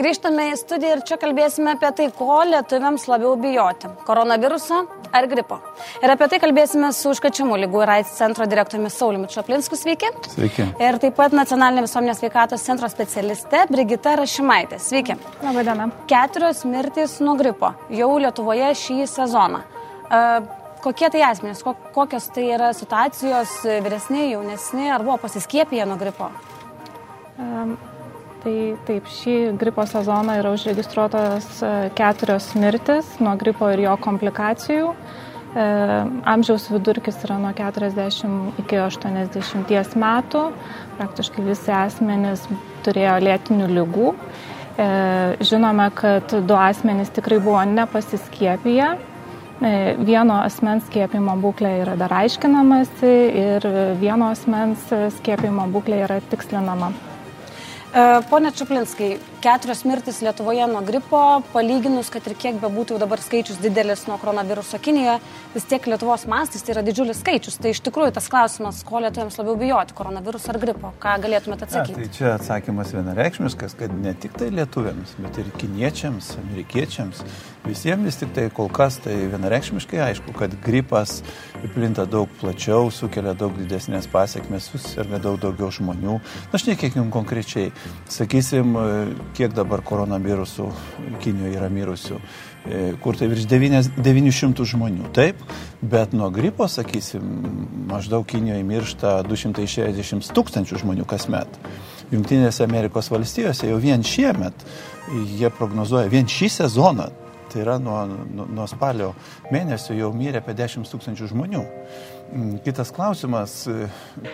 Grįžtame į studiją ir čia kalbėsime apie tai, ko lietuviams labiau bijoti - koronaviruso ar gripo. Ir apie tai kalbėsime su užkačiamų lygų ir AIDS centro direktoriumi Saulimu Čaplinsku. Sveiki. Sveiki. Ir taip pat nacionalinė visuomenės sveikatos centro specialiste Brigita Rašimaitė. Sveiki. Labai diena. Keturios mirtys nuo gripo jau Lietuvoje šį sezoną. Uh, kokie tai asmenys, kokios tai yra situacijos, vyresni, jaunesni, ar buvo pasiskiepiję nuo gripo? Um, Tai taip, šį gripo sezoną yra užregistruotos e, keturios mirtis nuo gripo ir jo komplikacijų. E, amžiaus vidurkis yra nuo 40 iki 80 metų. Praktiškai visi asmenys turėjo lėtinių lygų. E, žinome, kad du asmenys tikrai buvo nepasiskiepiję. Vieno asmens skiepimo būklė yra dar aiškinamasi ir vieno asmens skiepimo būklė yra tikslinama. E, pone Čiaplinskai, keturios mirtis Lietuvoje nuo gripo, palyginus, kad ir kiek bebūtų dabar skaičius didelis nuo koronaviruso Kinijoje, vis tiek Lietuvos mastis tai yra didžiulis skaičius. Tai iš tikrųjų tas klausimas, ko lietuviams labiau bijoti - koronaviruso ar gripo? Ką galėtumėte atsakyti? Ja, tai čia atsakymas vienareikšmiskas, kad ne tik tai lietuviams, bet ir kiniečiams, amerikiečiams, visiems vis tik tai kol kas tai vienareikšmiškai aišku, kad gripas plinta daug plačiau, sukelia daug didesnės pasiekmes, susirga daug daugiau žmonių. Na, aš nekiek jums konkrečiai Sakysim, kiek dabar koronavirusų Kinijoje yra mirusių, e, kur tai virš 900 žmonių, taip, bet nuo gripo, sakysim, maždaug Kinijoje miršta 260 tūkstančių žmonių kasmet. Junktinėse Amerikos valstijose jau vien šiemet jie prognozuoja, vien šį sezoną, tai yra nuo, nuo, spalio mėnesio jau mirė apie 10 tūkstančių žmonių. Mm, kitas klausimas,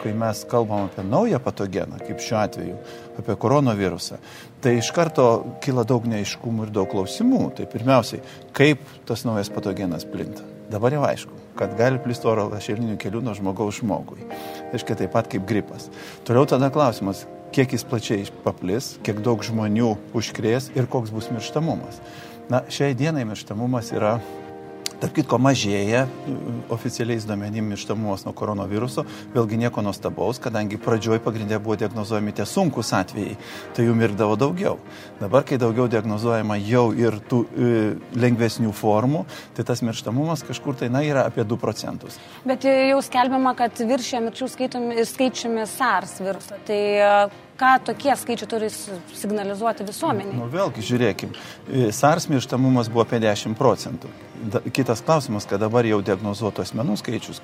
kai mes kalbam apie naują patogeną, kaip šiuo atveju, apie koronavirusą, tai iš karto kyla daug neiškumų ir daug klausimų. Tai pirmiausiai, kaip tas naujas patogenas plinta. Dabar jau aišku, kad gali plisti oro lašelinių kelių nuo žmogaus žmogui. Reiškia taip pat kaip gripas. Toliau tada klausimas, kiek jis plačiai paplis, kiek daug žmonių užkrės ir koks bus mirštamumas. Na, šiai dienai mirštamumas yra Tarp kitko mažėja oficialiais duomenimis mirštamumas nuo koronaviruso, vėlgi nieko nuostabaus, kadangi pradžioj pagrindė buvo diagnozuojami tie sunkus atvejai, tai jų mirdavo daugiau. Dabar, kai daugiau diagnozuojama jau ir tų e, lengvesnių formų, tai tas mirštamumas kažkur tai na, yra apie 2 procentus. Bet jau skelbiama, kad viršė mirčių skaičiumi SARS virusą. Tai ką tokie skaičiai turi signalizuoti visuomeniai? Nu, vėlgi, žiūrėkim, e, SARS mirštamumas buvo apie 10 procentų. Da, kitas klausimas, kad dabar jau diagnozuotų asmenų skaičius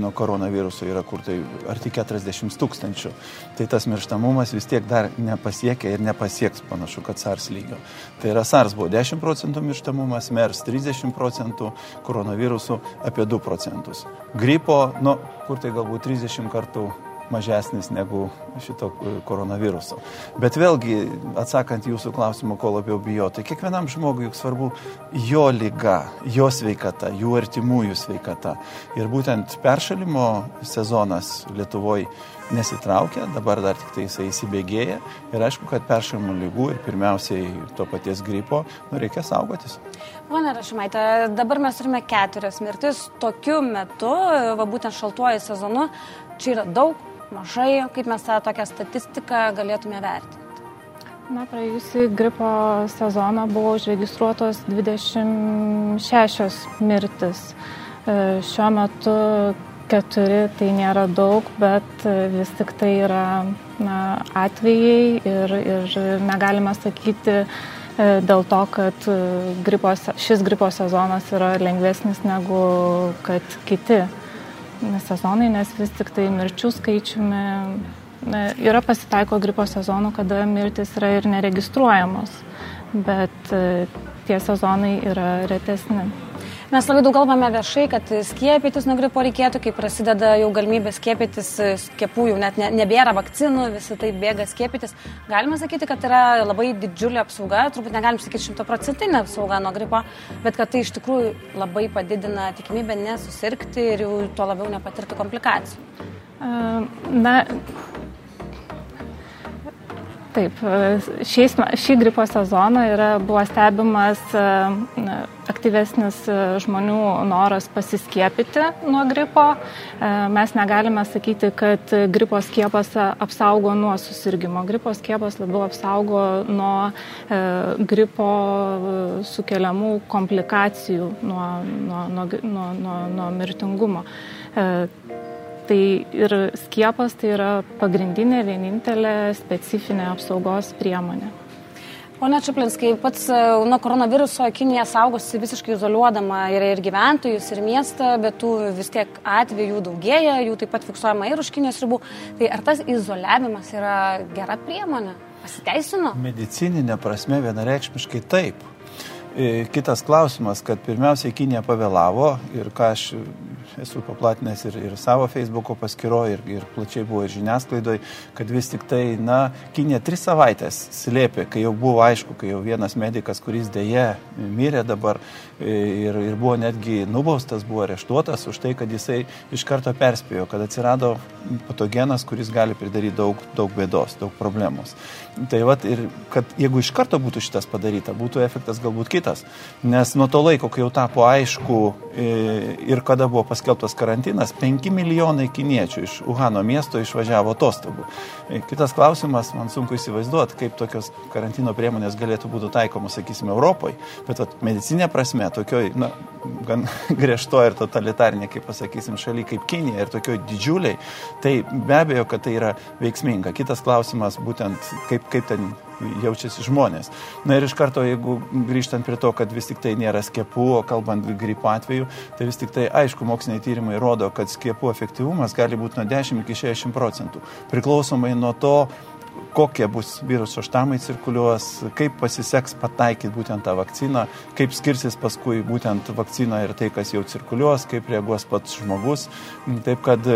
nuo koronaviruso yra kur tai arti 40 tūkstančių. Tai tas mirštamumas vis tiek dar nepasiekia ir nepasieks panašu, kad SARS lygio. Tai yra SARS buvo 10 procentų mirštamumas, MERS 30 procentų, koronavirusų apie 2 procentus. Gripo, nu, kur tai galbūt 30 kartų mažesnis negu šito koronaviruso. Bet vėlgi, atsakant jūsų klausimą, ko labiau bijoti, kiekvienam žmogui juk svarbu jo lyga, jo sveikata, jų artimųjų sveikata. Ir būtent peršalimo sezonas Lietuvoje nesitraukia, dabar dar tik tai jisai įsibėgėja ir aišku, kad peršalimo lygų ir pirmiausiai to paties gripo nu, reikia saugotis. Pone Rašymaitė, dabar mes turime keturias mirtis tokiu metu, va būtent šaltuoju sezonu, čia yra daug mažai, kaip mes tą tokią statistiką galėtume vertinti? Na, praėjusį gripo sezoną buvo užregistruotos 26 mirtis. E, šiuo metu keturi tai nėra daug, bet vis tik tai yra na, atvejai ir, ir negalime sakyti e, dėl to, kad gripos, šis gripo sezonas yra lengvesnis negu kad kiti sezonai, nes vis tik tai mirčių skaičiumi yra pasitaiko gripo sezonų, kada mirtis yra ir neregistruojamos, bet e, tie sezonai yra retesni. Mes labai daug kalbame viešai, kad skiepytis nuo gripo reikėtų, kai prasideda jau galimybė skiepytis, skiepų jau net ne, nebėra vakcinų, visi tai bėga skiepytis. Galima sakyti, kad yra labai didžiulė apsauga, turbūt negalim sakyti šimtaprocentinė apsauga nuo gripo, bet kad tai iš tikrųjų labai padidina tikimybę nesusirgti ir jau tuo labiau nepatirti komplikacijų. Na, Taip, šiais, šį gripo sezoną yra, buvo stebimas aktyvesnis žmonių noras pasiskiepyti nuo gripo. Mes negalime sakyti, kad gripo skiepas apsaugo nuo susirgymo. Gripo skiepas labiau apsaugo nuo gripo sukeliamų komplikacijų, nuo, nuo, nuo, nuo, nuo, nuo mirtingumo. Tai ir skiepas tai yra pagrindinė, vienintelė specifinė apsaugos priemonė. Pone Čiaplinskai, pats e, nuo koronaviruso Kinija saugosi visiškai izoliuodama ir, ir gyventojus, ir miestą, bet tų vis tiek atvejų daugėja, jų taip pat fiksuojama ir už Kinijos ribų. Tai ar tas izoliavimas yra gera priemonė? Pasiteisino? Medicininė prasme vienareikšmiškai taip. E, kitas klausimas, kad pirmiausiai Kinija pavėlavo ir ką aš esu paplatinęs ir, ir savo Facebook'o paskyroje, ir, ir plačiai buvo ir žiniasklaidoje, kad vis tik tai, na, Kinė tris savaitės slėpė, kai jau buvo aišku, kai jau vienas medicas, kuris dėje mirė dabar e, ir, ir buvo netgi nubaustas, buvo areštuotas už tai, kad jisai iš karto perspėjo, kad atsirado patogenas, kuris gali pridaryti daug, daug bėdos, daug problemos. Tai vad ir kad jeigu iš karto būtų šitas padaryta, būtų efektas galbūt kitas. Nes nuo to laiko, kai jau tapo aišku e, ir kada buvo paskelbtas karantinas, 5 milijonai kiniečių iš Uhano miesto išvažiavo atostogų. E, kitas klausimas, man sunku įsivaizduoti, kaip tokios karantino priemonės galėtų būti taikomos, sakysime, Europoje. Bet vat, medicinė prasme, tokioj, na, gan griežtoje ir totalitarinė, kaip pasakysim, šaly kaip Kinija ir tokioj didžiuliai, tai be abejo, kad tai yra veiksminga. Kitas klausimas būtent, kaip kaip ten jaučiasi žmonės. Na ir iš karto, jeigu grįžtant prie to, kad vis tik tai nėra skiepų, o kalbant gripo atveju, tai vis tik tai aišku, moksliniai tyrimai rodo, kad skiepų efektyvumas gali būti nuo 10 iki 60 procentų. Priklausomai nuo to, kokie bus viruso štamai cirkuliuos, kaip pasiseks pataikyti būtent tą vakciną, kaip skirsis paskui būtent vakcina ir tai, kas jau cirkuliuos, kaip reaguos pats žmogus. Taip kad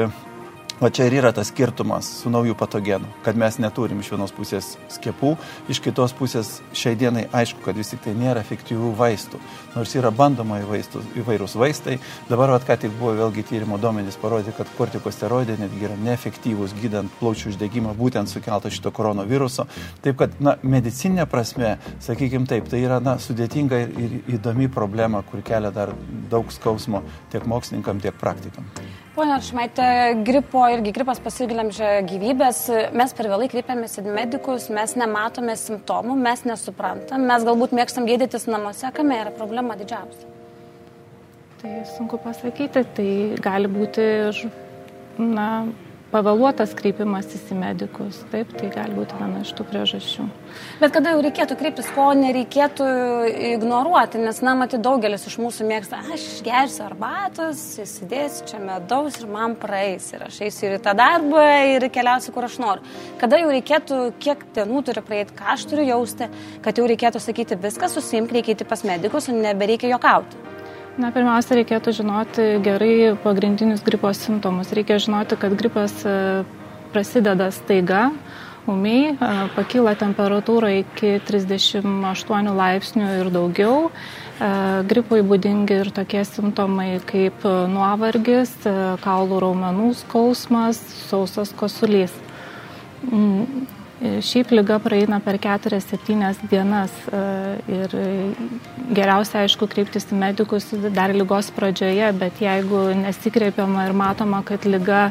O čia ir yra tas skirtumas su naujų patogenų, kad mes neturim iš vienos pusės skiepų, iš kitos pusės šiai dienai aišku, kad vis tik tai nėra efektyvių vaistų, nors yra bandoma vaistus, įvairūs vaistai. Dabar, vat, ką tik buvo vėlgi tyrimo duomenys parodė, kad kortikosteroidai netgi yra neefektyvūs gydant plaučių uždegimą būtent sukeltą šito koronaviruso. Taip kad, na, medicinė prasme, sakykime taip, tai yra, na, sudėtinga ir, ir įdomi problema, kur kelia dar daug skausmo tiek mokslininkam, tiek praktikam. Pone Aršmaitė, gripo irgi gripas pasiglemžia gyvybės, mes per vėlai kreipiamės į medikus, mes nematome simptomų, mes nesuprantam, mes galbūt mėgstam gydytis namuose, kame yra problema didžiausia. Tai sunku pasakyti, tai gali būti, na, pavėluotas kreipimasis į medikus. Taip, tai gali būti viena iš tų priežasčių. Bet kada jau reikėtų kreiptis, ko nereikėtų ignoruoti, nes, na, matyt, daugelis iš mūsų mėgsta, aš gersiu arbatos, įsidėsiu čia medaus ir man praeis. Ir aš eisiu ir į tą darbą ir keliausiu, kur aš noriu. Kada jau reikėtų, kiek dienų turi praeiti, ką aš turiu jausti, kad jau reikėtų sakyti viską, susimk, reikia eiti pas medikus ir nebereikia jokauti. Na, pirmiausia, reikėtų žinoti gerai pagrindinius gripo simptomus. Reikia žinoti, kad gripas e, prasideda staiga, umiai, e, pakyla temperatūra iki 38 laipsnių ir daugiau. E, gripui būdingi ir tokie simptomai kaip nuovargis, kaulų raumenų skausmas, sausas kosulys. Šiaip lyga praeina per 4-7 dienas e, ir geriausia, aišku, kreiptis į medikus dar lygos pradžioje, bet jeigu nesikreipiama ir matoma, kad lyga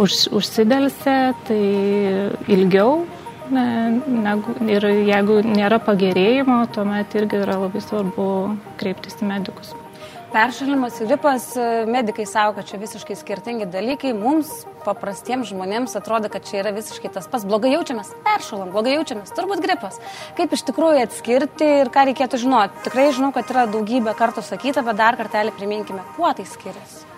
už, užsidelsia, tai ilgiau. Ne, negu, ir jeigu nėra pagerėjimo, tuomet irgi yra labai svarbu kreiptis į medikus. Peršalimas ir gripas, medikai savo, kad čia visiškai skirtingi dalykai. Mums, paprastiems žmonėms, atrodo, kad čia yra visiškai tas pats. Blogai jaučiamės, peršalam, blogai jaučiamės, turbūt gripas. Kaip iš tikrųjų atskirti ir ką reikėtų žinoti. Tikrai žinau, kad yra daugybė kartų sakyta, bet dar kartelį priminkime, kuo tai skiriasi.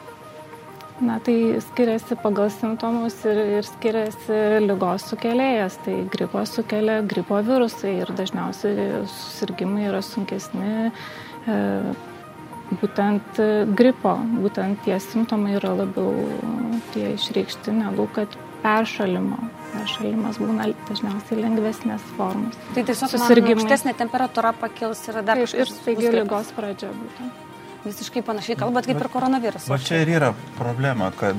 Na, tai skiriasi pagal simptomus ir, ir skiriasi lygos sukėlėjas. Tai gripas sukelia gripo virusai ir dažniausiai susirgymai yra sunkesni. E, būtent e, gripo, būtent tie simptomai yra labiau tie išreikšti negu kad peršalimo. Peršalimas būna dažniausiai lengvesnės formos. Tai tiesiog susirgymai. Aukštesnė temperatūra pakils ir dar kažkas. Ir staigi lygos pradžia būtų. Visiškai panašiai kalbat kaip ir koronavirusas. O čia ir yra problema, kad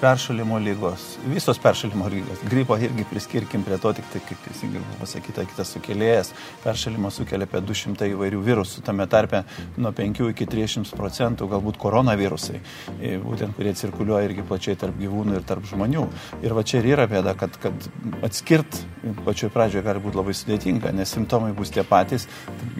peršalimo lygos, visos peršalimo lygos, gripo irgi priskirkim prie to, tik tai, kaip teisingai pasakyta, kitas sukėlėjas, peršalimą sukelia apie 200 įvairių virusų, tame tarpe nuo 5 iki 300 procentų galbūt koronavirusai, e, būtent kurie cirkuliuoja irgi plačiai tarp gyvūnų ir tarp žmonių. Ir va čia ir yra bėda, kad, kad atskirt pačioj pradžioje gali būti labai sudėtinga, nes simptomai bus tie patys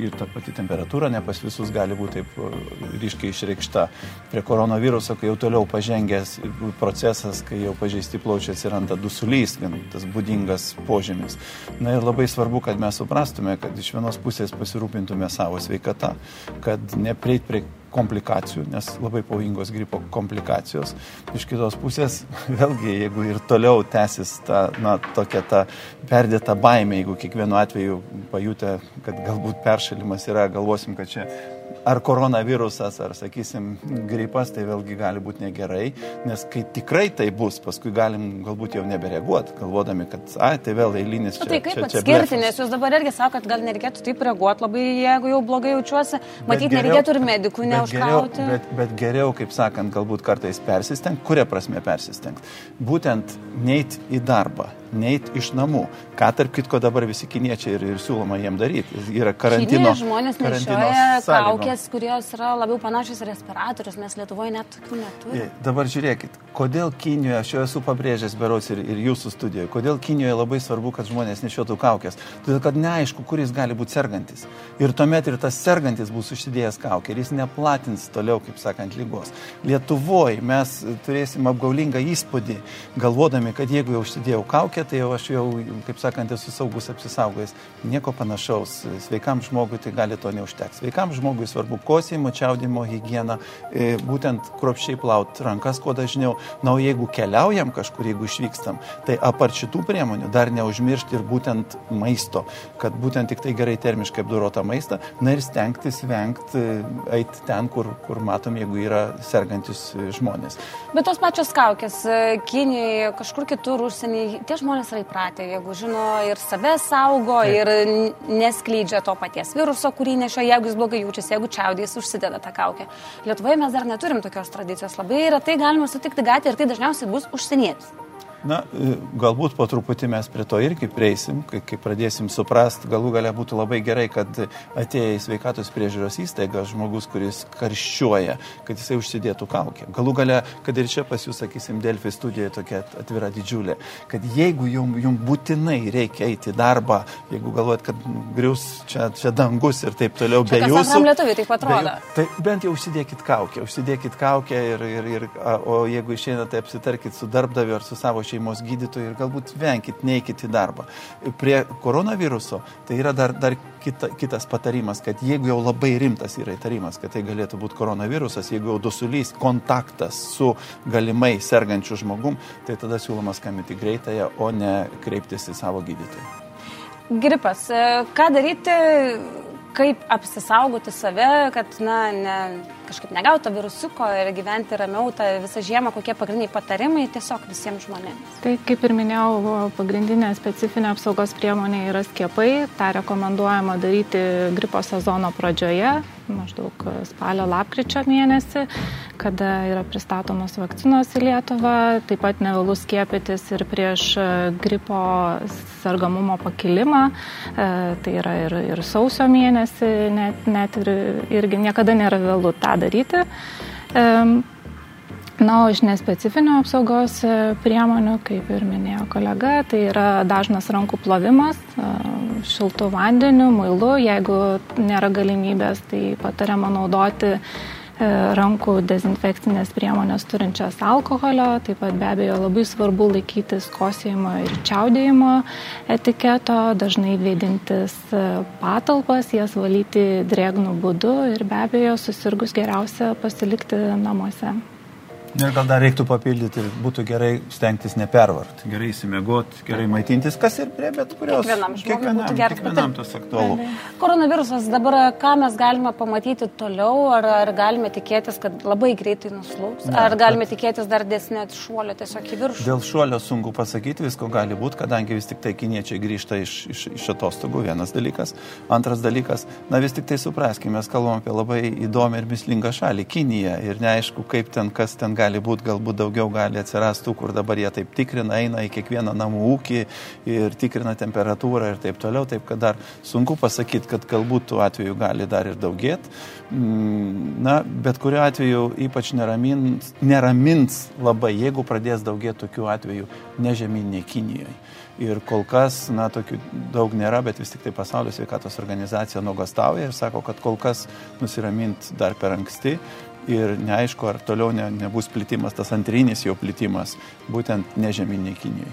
ir ta pati temperatūra ne pas visus gali būti taip ryškiai išreikšta. Prie koronaviruso, kai jau toliau pažengęs procesas, kai jau pažeisti plaučiai atsiranda dusulys, tas būdingas požymis. Na ir labai svarbu, kad mes suprastume, kad iš vienos pusės pasirūpintume savo sveikatą, kad nepreit prie komplikacijų, nes labai pavojingos gripo komplikacijos. Iš kitos pusės, vėlgi, jeigu ir toliau tęsis ta, na, tokia ta perdėta baimė, jeigu kiekvienu atveju pajutę, kad galbūt peršalimas yra, galvosim, kad čia ar koronavirusas, ar, sakysim, gripas, tai vėlgi gali būti negerai, nes kai tikrai tai bus, paskui galim galbūt jau nebereaguoti, galvodami, kad, ai, tai vėl eilinis čia. Na, tai kaip čia, čia atskirti, nes jūs dabar irgi sakot, gal nereikėtų taip reaguoti labai, jeigu jau blogai jaučiuosi, matyt, nereikėtų ir medikų neužkrauti. Bet, bet, bet geriau, kaip sakant, galbūt kartais persistengti, kuria prasme persistengti. Būtent neit į darbą, neit iš namų. Ką tarp kitko dabar visi kiniečiai ir, ir siūloma jiem daryti. Yra karantino. Kinėje žmonės nešioja kaukės, kurios yra labiau panašios į respiratorius, mes Lietuvoje net tokių neturime. Dabar žiūrėkit, kodėl Kinijoje, aš jau esu pabrėžęs berots ir, ir jūsų studijoje, kodėl Kinijoje labai svarbu, kad žmonės nešiotų kaukės. Todėl, kad neaišku, kur jis gali būti sergantis. Ir tuomet ir tas sergantis bus užsidėjęs kaukę ir jis neplatins toliau, kaip sakant, lygos. Lietuvoje mes turėsim apgaulingą įspūdį, galvodami, kad jeigu jau užsidėjau kaukę, tai jau aš jau, kaip sakant, esu saugus apsisaugojęs. Nieko panašaus. Sveikam žmogui tai gali to neužteks. Sveikam žmogui svarbu kosėjimo, čiaudimo hygiena, e, būtent kruopščiai plauti rankas kuo dažniau. Na, o jeigu keliaujam kažkur, jeigu išvykstam, tai apart šitų priemonių dar neužmiršti ir būtent maisto, kad būtent tik tai gerai termiškai apdorotą maistą, na ir stengtis vengti e, eiti ten, kur, kur matom, jeigu yra sergantis žmonės. Bet tos pačios kaukės, e, Kinijoje, kažkur kitur užsienyje, tie žmonės yra įpratę, jeigu žino ir save saugo, Taip. ir neskleidžia to paties viruso, kurį nešia, jeigu jis blogai jaučiasi, jeigu čiaudys, užsideda tą kaukę. Lietuvoje mes dar neturim tokios tradicijos. Labai retai galima sutikti gatvėje ir tai dažniausiai bus užsienietis. Na, e, galbūt po truputį mes prie to irgi prieisim, kai, kai pradėsim suprast, galų galia būtų labai gerai, kad atėję į sveikatos priežiūros įstaigą žmogus, kuris karščiuoja, kad jisai užsidėtų kaukę. Galų galia, kad ir čia pas jūs, sakysim, Delfi studijoje tokia atvira didžiulė, kad jeigu jums jum būtinai reikia eiti į darbą, jeigu galvojat, kad grius čia, čia dangus ir taip toliau, be jūsų. Lietuviai taip atrodo. Be, tai bent jau užsidėkit kaukę, užsidėkit kaukę ir, ir, ir o jeigu išeinate, tai apsitarkit su darbdaviu ar su savo šeimos šeimos gydytojų ir galbūt venkit, neikit į darbą. Prie koronaviruso tai yra dar, dar kita, kitas patarimas, kad jeigu jau labai rimtas yra įtarimas, kad tai galėtų būti koronavirusas, jeigu jau dusulys kontaktas su galimai sergančiu žmogum, tai tada siūloma skambinti greitąją, o ne kreiptis į savo gydytoją. Gripas. Ką daryti, kaip apsisaugoti save, kad na, ne, kažkaip negauto virusiuko ir gyventi ramiau tą visą žiemą, kokie pagrindiniai patarimai tiesiog visiems žmonėms? Tai kaip ir minėjau, pagrindinė specifinė apsaugos priemonė yra skiepai. Ta rekomenduojama daryti gripo sezono pradžioje, maždaug spalio lapkričio mėnesį, kada yra pristatomos vakcinos į Lietuvą. Taip pat nevėlų skiepytis ir prieš gripo sergamumo pakilimą. E, tai yra ir, ir sausio mėnesį, net, net ir, irgi niekada nėra vėlų tą daryti. Na, o iš nespecifinių apsaugos e, priemonių, kaip ir minėjo kolega, tai yra dažnas rankų plovimas e, šiltų vandeniu, muilu. Jeigu nėra galimybės, tai patariama naudoti E, rankų dezinfekcinės priemonės turinčias alkoholio, taip pat be abejo labai svarbu laikytis kosėjimo ir čiaudėjimo etiketo, dažnai vėdintis patalpas, jas valyti drėgnų būdu ir be abejo susirgus geriausia pasilikti namuose. Ir gal dar reiktų papildyti, būtų gerai stengtis nepervarti, gerai įsimiegoti, gerai maitintis, kas ir prie bet kurios. Kiekvienam žmogui kiekvienam, būtų geras kiekvienam tas aktualu. Koronavirusas dabar, ką mes galime pamatyti toliau, ar, ar galime tikėtis, kad labai greitai nuslūks, Ne, ar galime bet- tikėtis dar desnio šuolio tiesiog į viršų. Dėl šuolio sunku pasakyti, visko gali būti, kadangi vis tik tai kiniečiai grįžta iš, iš, iš atostogų, vienas dalykas. Antras dalykas, na vis tik tai supraskime, mes kalbam apie labai įdomią ir mislingą šalį - Kiniją. Ir neaišku, kaip ten, kas ten gali būti, galbūt daugiau gali atsirastų, kur dabar jie taip tikrina, eina į kiekvieną namų ūkį ir tikrina temperatūrą ir taip toliau. Taip, kad dar sunku pasakyti, kad galbūt tų atvejų gali dar ir daugėti. Na, bet kuriuo atveju ypač neramins, neramins labai, jeigu pradės daugėti tokių atvejų ne žemynė Kinijoje. Ir kol kas, na, tokių daug nėra, bet vis tik tai pasaulio sveikatos organizacija nuogastauja ir sako, kad kol kas nusiraminti dar per anksti. Ir neaišku, ar toliau ne, nebus plitimas, tas antrinis jo plitimas, būtent nežemynė Kinijoje.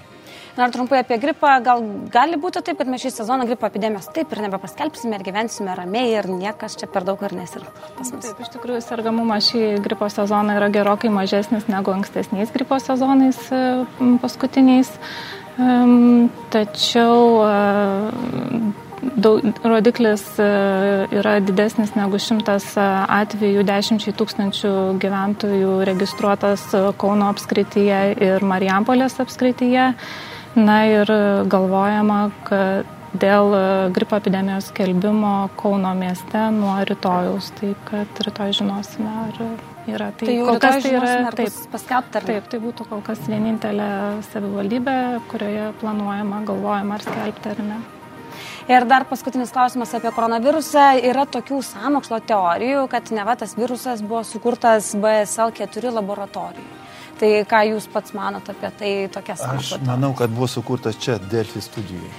Na ir trumpai apie gripą, gal gali būti taip, kad mes šį sezoną gripo epidemijos taip ir nebepaskelbsime ir gyvensime ramiai ir niekas čia per daug ir nesirgs pas mus. Taip, iš tikrųjų, sergamumas šį gripo sezoną yra gerokai mažesnis negu ankstesniais gripo sezonais e, paskutiniais. Tačiau e, daug, rodiklis e, yra didesnis negu šimtas e, atvejų, dešimčiai tūkstančių gyventojų registruotas e, Kauno apskrityje ir Marijampolės apskrityje. Na ir galvojama, kad dėl gripo epidemijos skelbimo Kauno mieste nuo rytojaus, taip kad rytoj žinosime, ar yra. Tai jau kol kas tai yra taip. paskelbta? Taip, tai būtų kol kas vienintelė savivaldybė, kurioje planuojama, galvojama ar skelbti ar ne. Ir dar paskutinis klausimas apie koronavirusą. Yra tokių samokslo teorijų, kad ne va tas virusas buvo sukurtas BSL4 laboratorijai. Tai ką jūs pats manot apie tai tokia Aš samokslo teorija? manau, kad buvo sukurtas čia Delfi studijai.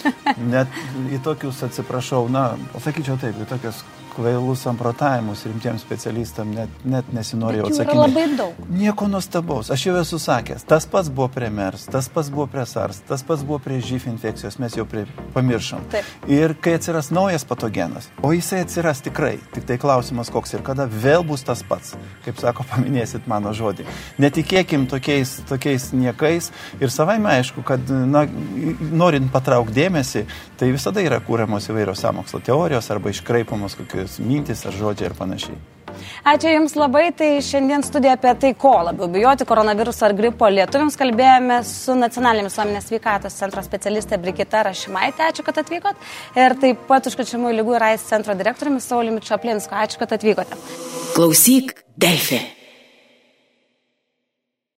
Net į tokius, atsiprašau, na, pasakyčiau taip, į tokius kvailus samprotavimus rimtiems specialistam net, net nesinorėjau atsakyti. labai daug. Nieko nuostabaus, aš jau esu sakęs, tas pats buvo prie MERS, tas pats buvo prie SARS, tas pats buvo prie živ infekcijos, mes jau prie, pamiršom. Taip. Ir kai atsiras naujas patogenas, o jisai atsiras tikrai, tik tai klausimas koks ir kada vėl bus tas pats, kaip sako, paminėsit mano žodį. Netikėkim tokiais, tokiais niekais ir savaime aišku, kad na, norint patraukti dėmesį, tai visada yra kūriamos įvairios samokslo teorijos arba iškraipamos kokios mintis ar žodžiai ir panašiai. Ačiū Jums labai. Tai šiandien studija apie tai, ko labiau bijoti koronaviruso ar gripo lietuviams kalbėjome su nacionalinė visuomenės sveikatos centro specialistė Brigita Rašimaitė. Ačiū, kad atvykot. Ir taip pat užkačiamų lygų ir AIS centro direktoriumi Sauliumi Čaplinsku. Ačiū, kad atvykote. Klausyk, Delfi.